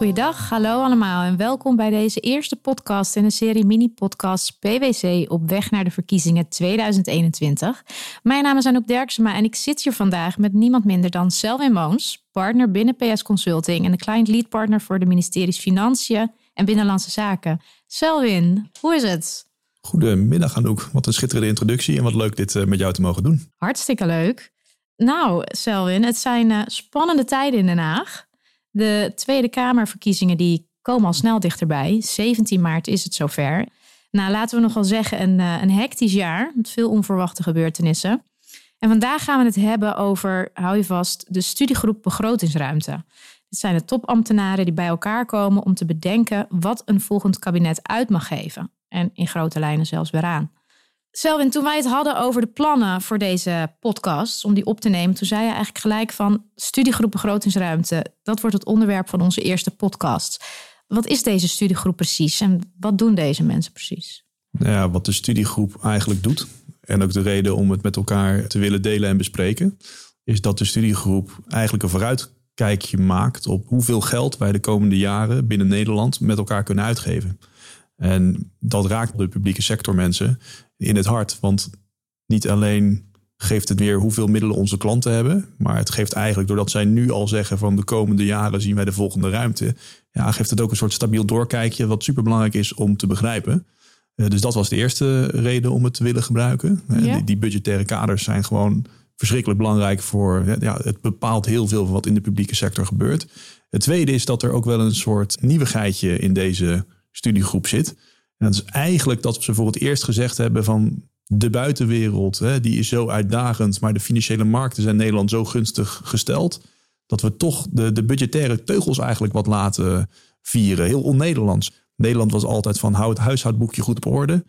Goeiedag, hallo allemaal en welkom bij deze eerste podcast in een serie mini-podcasts PwC op weg naar de verkiezingen 2021. Mijn naam is Anouk Derksema en ik zit hier vandaag met niemand minder dan Selwyn Moons, partner binnen PS Consulting en de client lead partner voor de ministeries Financiën en Binnenlandse Zaken. Selwyn, hoe is het? Goedemiddag Anouk, wat een schitterende introductie en wat leuk dit eh, met jou te mogen doen. Hartstikke leuk. Nou, Selwyn, het zijn uh, spannende tijden in Den Haag. De Tweede Kamerverkiezingen die komen al snel dichterbij. 17 maart is het zover. Nou, laten we nogal zeggen een, uh, een hectisch jaar met veel onverwachte gebeurtenissen. En vandaag gaan we het hebben over, hou je vast, de studiegroep begrotingsruimte. Dit zijn de topambtenaren die bij elkaar komen om te bedenken wat een volgend kabinet uit mag geven. En in grote lijnen zelfs weer aan. Selwyn, toen wij het hadden over de plannen voor deze podcast, om die op te nemen, toen zei je eigenlijk gelijk van studiegroep begrotingsruimte. Dat wordt het onderwerp van onze eerste podcast. Wat is deze studiegroep precies en wat doen deze mensen precies? Nou ja, wat de studiegroep eigenlijk doet, en ook de reden om het met elkaar te willen delen en bespreken, is dat de studiegroep eigenlijk een vooruitkijkje maakt op hoeveel geld wij de komende jaren binnen Nederland met elkaar kunnen uitgeven. En dat raakt de publieke sector mensen in het hart. Want niet alleen geeft het weer hoeveel middelen onze klanten hebben. Maar het geeft eigenlijk, doordat zij nu al zeggen van de komende jaren zien wij de volgende ruimte. Ja, geeft het ook een soort stabiel doorkijkje, wat superbelangrijk is om te begrijpen. Uh, dus dat was de eerste reden om het te willen gebruiken. Uh, die, die, budgettaire kaders zijn gewoon verschrikkelijk belangrijk voor. Ja, het bepaalt heel veel van wat in de publieke sector gebeurt. Het tweede is dat er ook wel een soort nieuwigheidje in deze studiegroep zit. En dat is eigenlijk dat ze voor het eerst gezegd hebben van de buitenwereld, hè, die is zo uitdagend, maar de financiële markten zijn Nederland zo gunstig gesteld, dat we toch de, de budgettaire teugels eigenlijk wat laten vieren. Heel on-Nederlands. Nederland was altijd van hou het huishoudboekje goed op orde.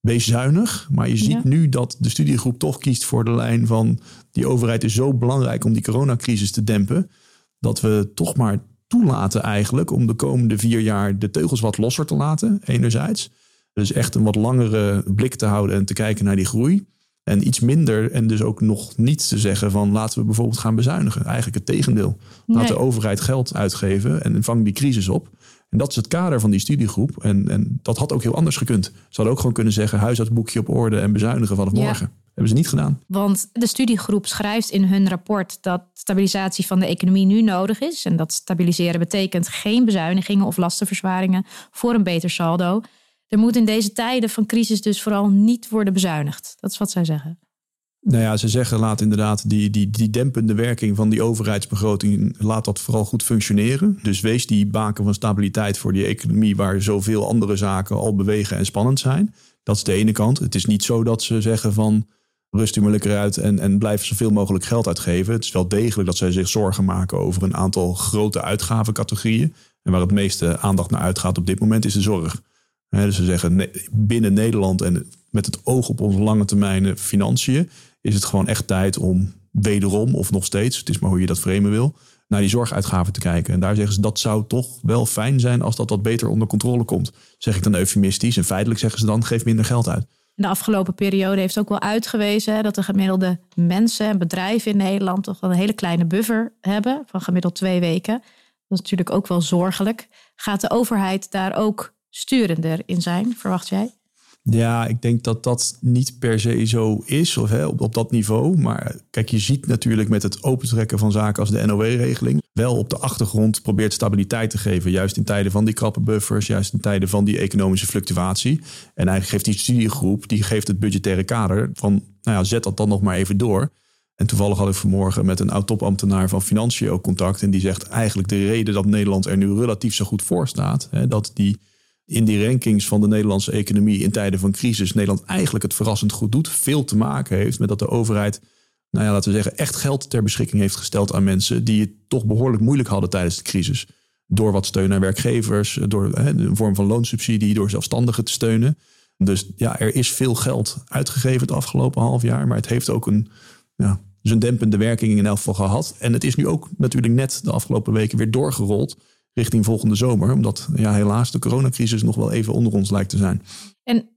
Wees zuinig. Maar je ziet nu dat de studiegroep toch kiest voor de lijn van die overheid is zo belangrijk om die coronacrisis te dempen. Dat we toch maar toelaten eigenlijk om de komende vier jaar de teugels wat losser te laten, enerzijds. Dus echt een wat langere blik te houden en te kijken naar die groei. En iets minder en dus ook nog niet te zeggen van laten we bijvoorbeeld gaan bezuinigen. Eigenlijk het tegendeel. Laat de overheid geld uitgeven en vang die crisis op. En dat is het kader van die studiegroep. En, en dat had ook heel anders gekund. Ze hadden ook gewoon kunnen zeggen huisartsboekje op orde en bezuinigen vanaf ja. morgen. Hebben ze niet gedaan. Want de studiegroep schrijft in hun rapport dat stabilisatie van de economie nu nodig is. En dat stabiliseren betekent geen bezuinigingen of lastenverzwaringen voor een beter saldo. Er moet in deze tijden van crisis dus vooral niet worden bezuinigd. Dat is wat zij zeggen. Nou ja, ze zeggen laat inderdaad die, die, die dempende werking van die overheidsbegroting, laat dat vooral goed functioneren. Dus wees die baken van stabiliteit voor die economie waar zoveel andere zaken al bewegen en spannend zijn. Dat is de ene kant. Het is niet zo dat ze zeggen van rust u maar lekker uit en, en blijf zoveel mogelijk geld uitgeven. Het is wel degelijk dat zij zich zorgen maken over een aantal grote uitgavencategorieën. En waar het meeste aandacht naar uitgaat op dit moment is de zorg. dus ze zeggen binnen Nederland en met het oog op onze lange termijn financiën is het gewoon echt tijd om wederom, of nog steeds, het is maar hoe je dat framen wil, naar die zorguitgaven te kijken. En daar zeggen ze dat zou toch wel fijn zijn als dat wat beter onder controle komt. Zeg ik dan eufemistisch. En feitelijk zeggen ze dan geef minder geld uit. De afgelopen periode heeft ook wel uitgewezen dat de gemiddelde mensen en bedrijven in Nederland toch wel een hele kleine buffer hebben van gemiddeld twee weken. Dat is natuurlijk ook wel zorgelijk. Gaat de overheid daar ook sturender in zijn, verwacht jij? Ja, ik denk dat dat niet per se zo is of hè, op, op dat niveau. Maar kijk, je ziet natuurlijk met het opentrekken van zaken als de NOW-regeling... wel op de achtergrond probeert stabiliteit te geven. Juist in tijden van die krappe buffers, juist in tijden van die economische fluctuatie. En eigenlijk geeft die studiegroep, die geeft het budgettaire kader van... nou ja, zet dat dan nog maar even door. En toevallig had ik vanmorgen met een oud-topambtenaar van Financiën ook contact. En die zegt eigenlijk de reden dat Nederland er nu relatief zo goed voor staat... Hè, dat die in die rankings van de Nederlandse economie in tijden van crisis Nederland eigenlijk het verrassend goed doet, veel te maken heeft met dat de overheid, nou ja, laten we zeggen, echt geld ter beschikking heeft gesteld aan mensen die het toch behoorlijk moeilijk hadden tijdens de crisis. Door wat steun aan werkgevers, door een vorm van loonsubsidie, door zelfstandigen te steunen. Dus ja, er is veel geld uitgegeven het afgelopen half jaar, maar het heeft ook een, ja, een dempende werking in elk geval gehad. En het is nu ook natuurlijk net de afgelopen weken weer doorgerold richting volgende zomer. Omdat ja, helaas de coronacrisis nog wel even onder ons lijkt te zijn. En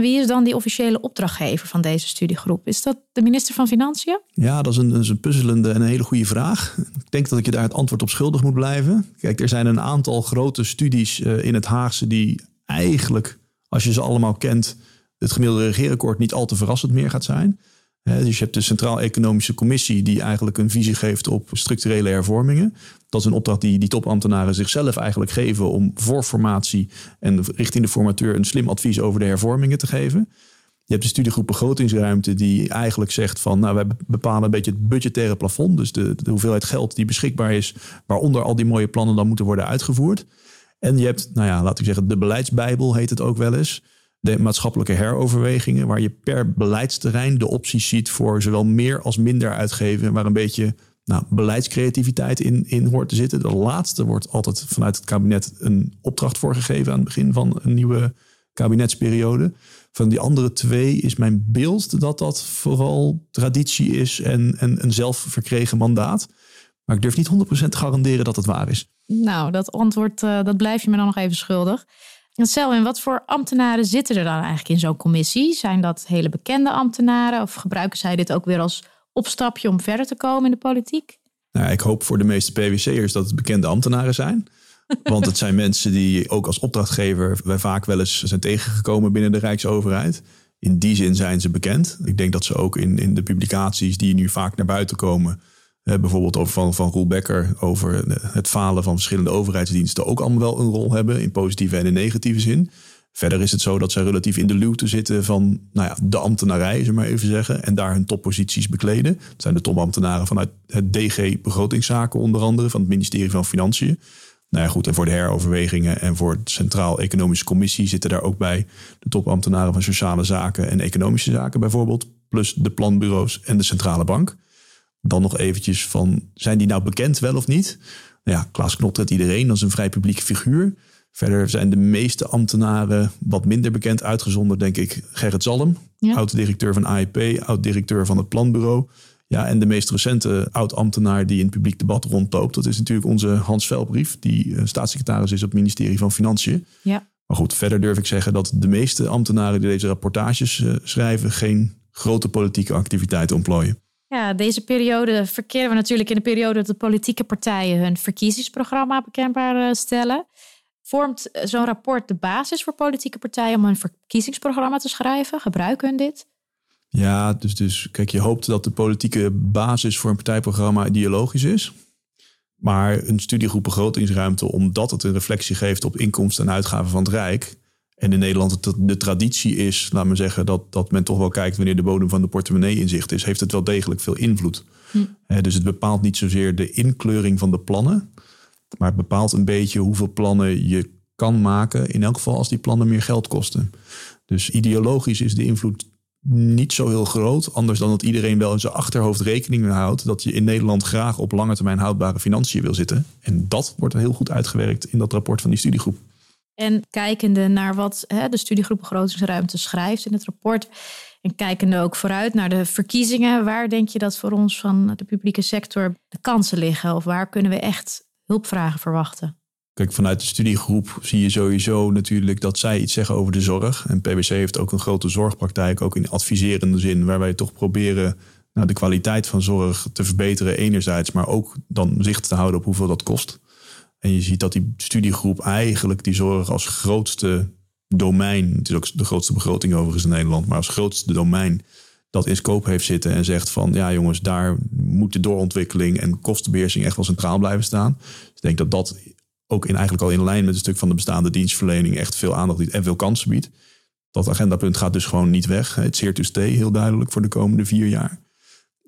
wie is dan die officiële opdrachtgever van deze studiegroep? Is dat de minister van Financiën? Ja, dat is een, dat is een puzzelende en een hele goede vraag. Ik denk dat ik je daar het antwoord op schuldig moet blijven. Kijk, er zijn een aantal grote studies uh, in het Haagse die eigenlijk, als je ze allemaal kent, het gemiddelde regeerakkoord niet al te verrassend meer gaat zijn. Dus je hebt de Centraal Economische Commissie die eigenlijk een visie geeft op structurele hervormingen. Dat is een opdracht die die topambtenaren zichzelf eigenlijk geven om voor formatie en richting de formateur een slim advies over de hervormingen te geven. Je hebt de studiegroep begrotingsruimte die eigenlijk zegt van nou wij bepalen een beetje het budgettaire plafond. Dus de, de hoeveelheid geld die beschikbaar is, waaronder al die mooie plannen dan moeten worden uitgevoerd. En je hebt, nou ja, laat ik zeggen, de beleidsbijbel heet het ook wel eens de maatschappelijke heroverwegingen, waar je per beleidsterrein de opties ziet voor zowel meer als minder uitgeven, waar een beetje nou, beleidscreativiteit in, in hoort te zitten. De laatste wordt altijd vanuit het kabinet een opdracht voor gegeven aan het begin van een nieuwe kabinetsperiode. Van die andere twee is mijn beeld dat dat vooral traditie is en, en een zelfverkregen mandaat. Maar ik durf niet 100% te garanderen dat het waar is. Nou, dat antwoord uh, dat blijf je me dan nog even schuldig. Stel, en wat voor ambtenaren zitten er dan eigenlijk in zo'n commissie? Zijn dat hele bekende ambtenaren of gebruiken zij dit ook weer als opstapje om verder te komen in de politiek? Nou, ik hoop voor de meeste PwC'ers dat het bekende ambtenaren zijn. Want het zijn mensen die ook als opdrachtgever wij vaak wel eens zijn tegengekomen binnen de Rijksoverheid. In die zin zijn ze bekend. Ik denk dat ze ook in, in de publicaties die nu vaak naar buiten komen, uh, bijvoorbeeld over van, van Roel Becker over het falen van verschillende overheidsdiensten ook allemaal wel een rol hebben in positieve en in negatieve zin. Verder is het zo dat zij relatief in de luwte zitten van nou ja, de ambtenarij, zeg maar even zeggen, en daar hun topposities bekleden. Dat zijn de topambtenaren vanuit het DG Begrotingszaken onder andere, van het ministerie van Financiën. Nou ja, goed, en voor de heroverwegingen en voor de Centraal Economische Commissie zitten daar ook bij de topambtenaren van Sociale Zaken en Economische Zaken bijvoorbeeld, plus de planbureaus en de Centrale Bank. Dan nog eventjes van, zijn die nou bekend wel of niet? Nou ja, Klaas Knot iedereen, dat is een vrij publieke figuur. Verder zijn de meeste ambtenaren wat minder bekend uitgezonderd, denk ik, Gerrit Zalm, oud-directeur van AIP, oud-directeur van het Planbureau. Ja, en de meest recente oud-ambtenaar die in het publiek debat rondloopt, dat is natuurlijk onze Hans Velbrief, die eh, staatssecretaris is op het ministerie van Financiën. Ja. Maar goed, verder durf ik zeggen dat de meeste ambtenaren die deze rapportages uh, schrijven, geen grote politieke activiteiten ontplooien. Ja, deze periode verkeren we natuurlijk in de periode dat de politieke partijen hun verkiezingsprogramma bekendbaar eh, stellen. Vormt eh, zo'n rapport de basis voor politieke partijen om een verkiezingsprogramma te schrijven? Gebruiken hun dit? Ja, dus, dus kijk, je hoopt dat de politieke basis voor een partijprogramma ideologisch is. Maar een studiegroep begrotingsruimte, omdat het een reflectie geeft op inkomsten en uitgaven van het Rijk, en in Nederland het de traditie is, laat me zeggen, dat, dat men toch wel kijkt wanneer de bodem van de portemonnee in zicht is, heeft het wel degelijk veel invloed. Hm. dus het bepaalt niet zozeer de inkleuring van de plannen, maar het bepaalt een beetje hoeveel plannen je kan maken, in elk geval als die plannen meer geld kosten. Dus ideologisch is de invloed niet zo heel groot, anders dan dat iedereen wel in zijn achterhoofd rekening mee houdt dat je in Nederland graag op lange termijn houdbare financiën wil zitten. En dat wordt heel goed uitgewerkt in dat rapport van die studiegroep. En kijkende naar wat hè, de studiegroep Begrotingsruimte schrijft in het rapport. En kijkende ook vooruit naar de verkiezingen. Waar denk je dat voor ons van de publieke sector de kansen liggen? Of waar kunnen we echt hulpvragen verwachten? Kijk, vanuit de studiegroep zie je sowieso natuurlijk dat zij iets zeggen over de zorg. En PwC heeft ook een grote zorgpraktijk, ook in adviserende zin, waar wij toch proberen nou, de kwaliteit van zorg te verbeteren enerzijds, maar ook dan zicht te houden op hoeveel dat kost. En je ziet dat die studiegroep eigenlijk die zorg als grootste domein, het is ook de grootste begroting overigens in Nederland, maar als grootste domein dat in scope heeft zitten en zegt van ja jongens, daar moet de doorontwikkeling en kostenbeheersing echt wel centraal blijven staan. Dus ik denk dat dat ook in, eigenlijk al in lijn met een stuk van de bestaande dienstverlening echt veel aandacht biedt en veel kansen biedt. Dat agendapunt gaat dus gewoon niet weg. Het zeer to heel duidelijk voor de komende vier jaar.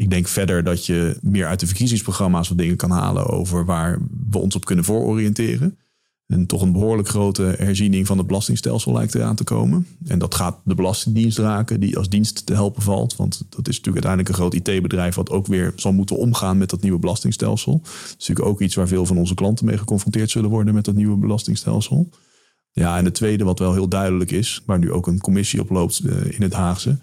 Ik denk verder dat je meer uit de verkiezingsprogramma's wat dingen kan halen over waar we ons op kunnen voororiënteren. En toch een behoorlijk grote herziening van het belastingstelsel lijkt eraan te komen. En dat gaat de Belastingdienst raken, die als dienst te helpen valt. Want dat is natuurlijk uiteindelijk een groot IT-bedrijf wat ook weer zal moeten omgaan met dat nieuwe belastingstelsel. Dat is natuurlijk ook iets waar veel van onze klanten mee geconfronteerd zullen worden met dat nieuwe belastingstelsel. Ja, en het tweede wat wel heel duidelijk is, waar nu ook een commissie op loopt eh, in het Haagse,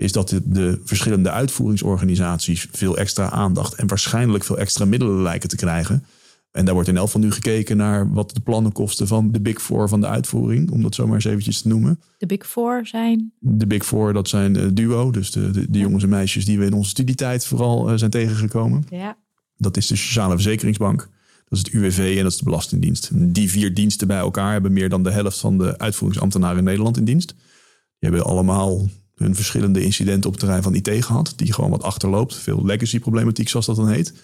is dat de, de, verschillende uitvoeringsorganisaties veel extra aandacht en waarschijnlijk veel extra middelen lijken te krijgen. En daar wordt in elk geval nu gekeken naar wat de plannen kosten van de Big Four van de uitvoering, om dat zomaar eens eventjes te noemen. De Big Four zijn? De Big Four, dat zijn uh, duo, dus de, de, de jongens en meisjes die we in onze studietijd vooral uh, zijn tegengekomen. Ja. Dat is de Sociale Verzekeringsbank, dat is het UWV en dat is de Belastingdienst. Die vier diensten bij elkaar hebben meer dan de helft van de uitvoeringsambtenaren in Nederland in dienst. Die hebben allemaal hun verschillende incidenten op het terrein van IT gehad, die gewoon wat achterloopt. Veel legacy problematiek, zoals dat dan heet.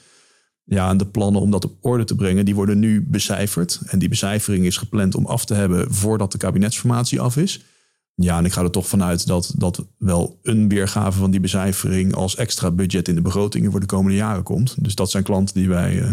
Ja, en de plannen om dat op orde te brengen, die worden nu becijferd. En die becijfering is gepland om af te hebben voordat de kabinetsformatie af is. Ja, en ik ga er toch vanuit dat dat wel een weergave van die becijfering als extra budget in de begrotingen voor de komende jaren komt. Dus dat zijn klanten die wij uh,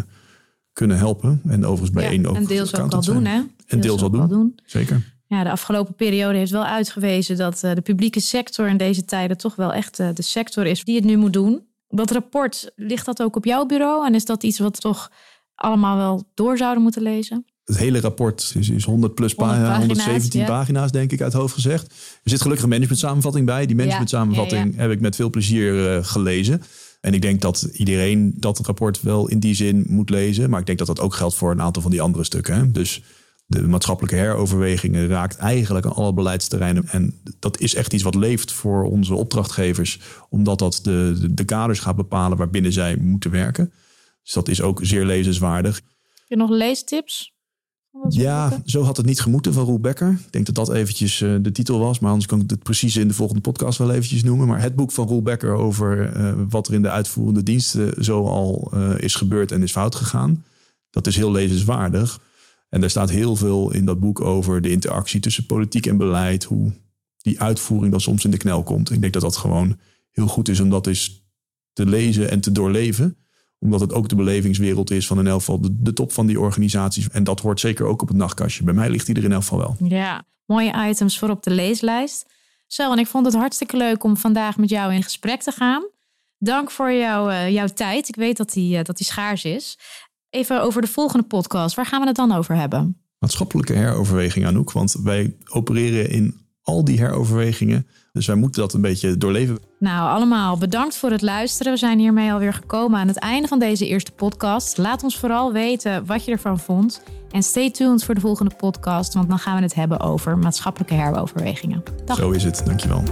kunnen helpen. En overigens bij ja, één ook. En deels ook al doen, hè? En deels al doen. doen. Zeker. Ja, de afgelopen periode heeft wel uitgewezen dat uh, de publieke sector in deze tijden toch wel echt uh, de sector is die het nu moet doen dat rapport, ligt dat ook op jouw bureau? En is dat iets wat toch allemaal wel door zouden moeten lezen? Het hele rapport is, is 100 plus 100 pagina's, 117 pagina's, denk ik, uit hoofd gezegd. Er zit gelukkig een management samenvatting bij. Die management samenvatting heb ik met veel plezier uh, gelezen. En ik denk dat iedereen dat rapport wel in die zin moet lezen. Maar ik denk dat dat ook geldt voor een aantal van die andere stukken. Hè? Dus de maatschappelijke heroverwegingen raakt eigenlijk aan alle beleidsterreinen. En dat is echt iets wat leeft voor onze opdrachtgevers, omdat dat de, de, kaders gaat bepalen waarbinnen zij moeten werken. Dus dat is ook zeer lezenswaardig. Heb je nog leestips? Ja, zo had het niet gemoeten van Roel Becker. Ik denk dat dat eventjes uh, de titel was. Maar anders kan ik het precies in de volgende podcast wel eventjes noemen. Maar het boek van Roel Becker over uh, wat er in de uitvoerende diensten zo al uh, is gebeurd en is fout gegaan. Dat is heel lezenswaardig. En daar staat heel veel in dat boek over de interactie tussen politiek en beleid. Hoe die uitvoering dan soms in de knel komt. Ik denk dat dat gewoon heel goed is om dat eens te lezen en te doorleven. Omdat het ook de belevingswereld is van in elk geval de, top van die organisaties. En dat hoort zeker ook op het nachtkastje. Bij mij ligt die er in elk geval wel. Ja, mooie items voor op de leeslijst. Zo, en ik vond het hartstikke leuk om vandaag met jou in gesprek te gaan. Dank voor uh, jouw tijd. Ik weet dat die, uh, dat die schaars is. Even over de volgende podcast. Waar gaan we het dan over hebben? Maatschappelijke heroverweging, Anouk. Want wij opereren in al die heroverwegingen. Dus wij moeten dat een beetje doorleven. Nou, allemaal bedankt voor het luisteren. We zijn hiermee alweer gekomen aan het einde van deze eerste podcast. Laat ons vooral weten wat je ervan vond. En stay tuned voor de volgende podcast, want dan gaan we het hebben over maatschappelijke heroverwegingen. Dag. Zo is het, dankjewel.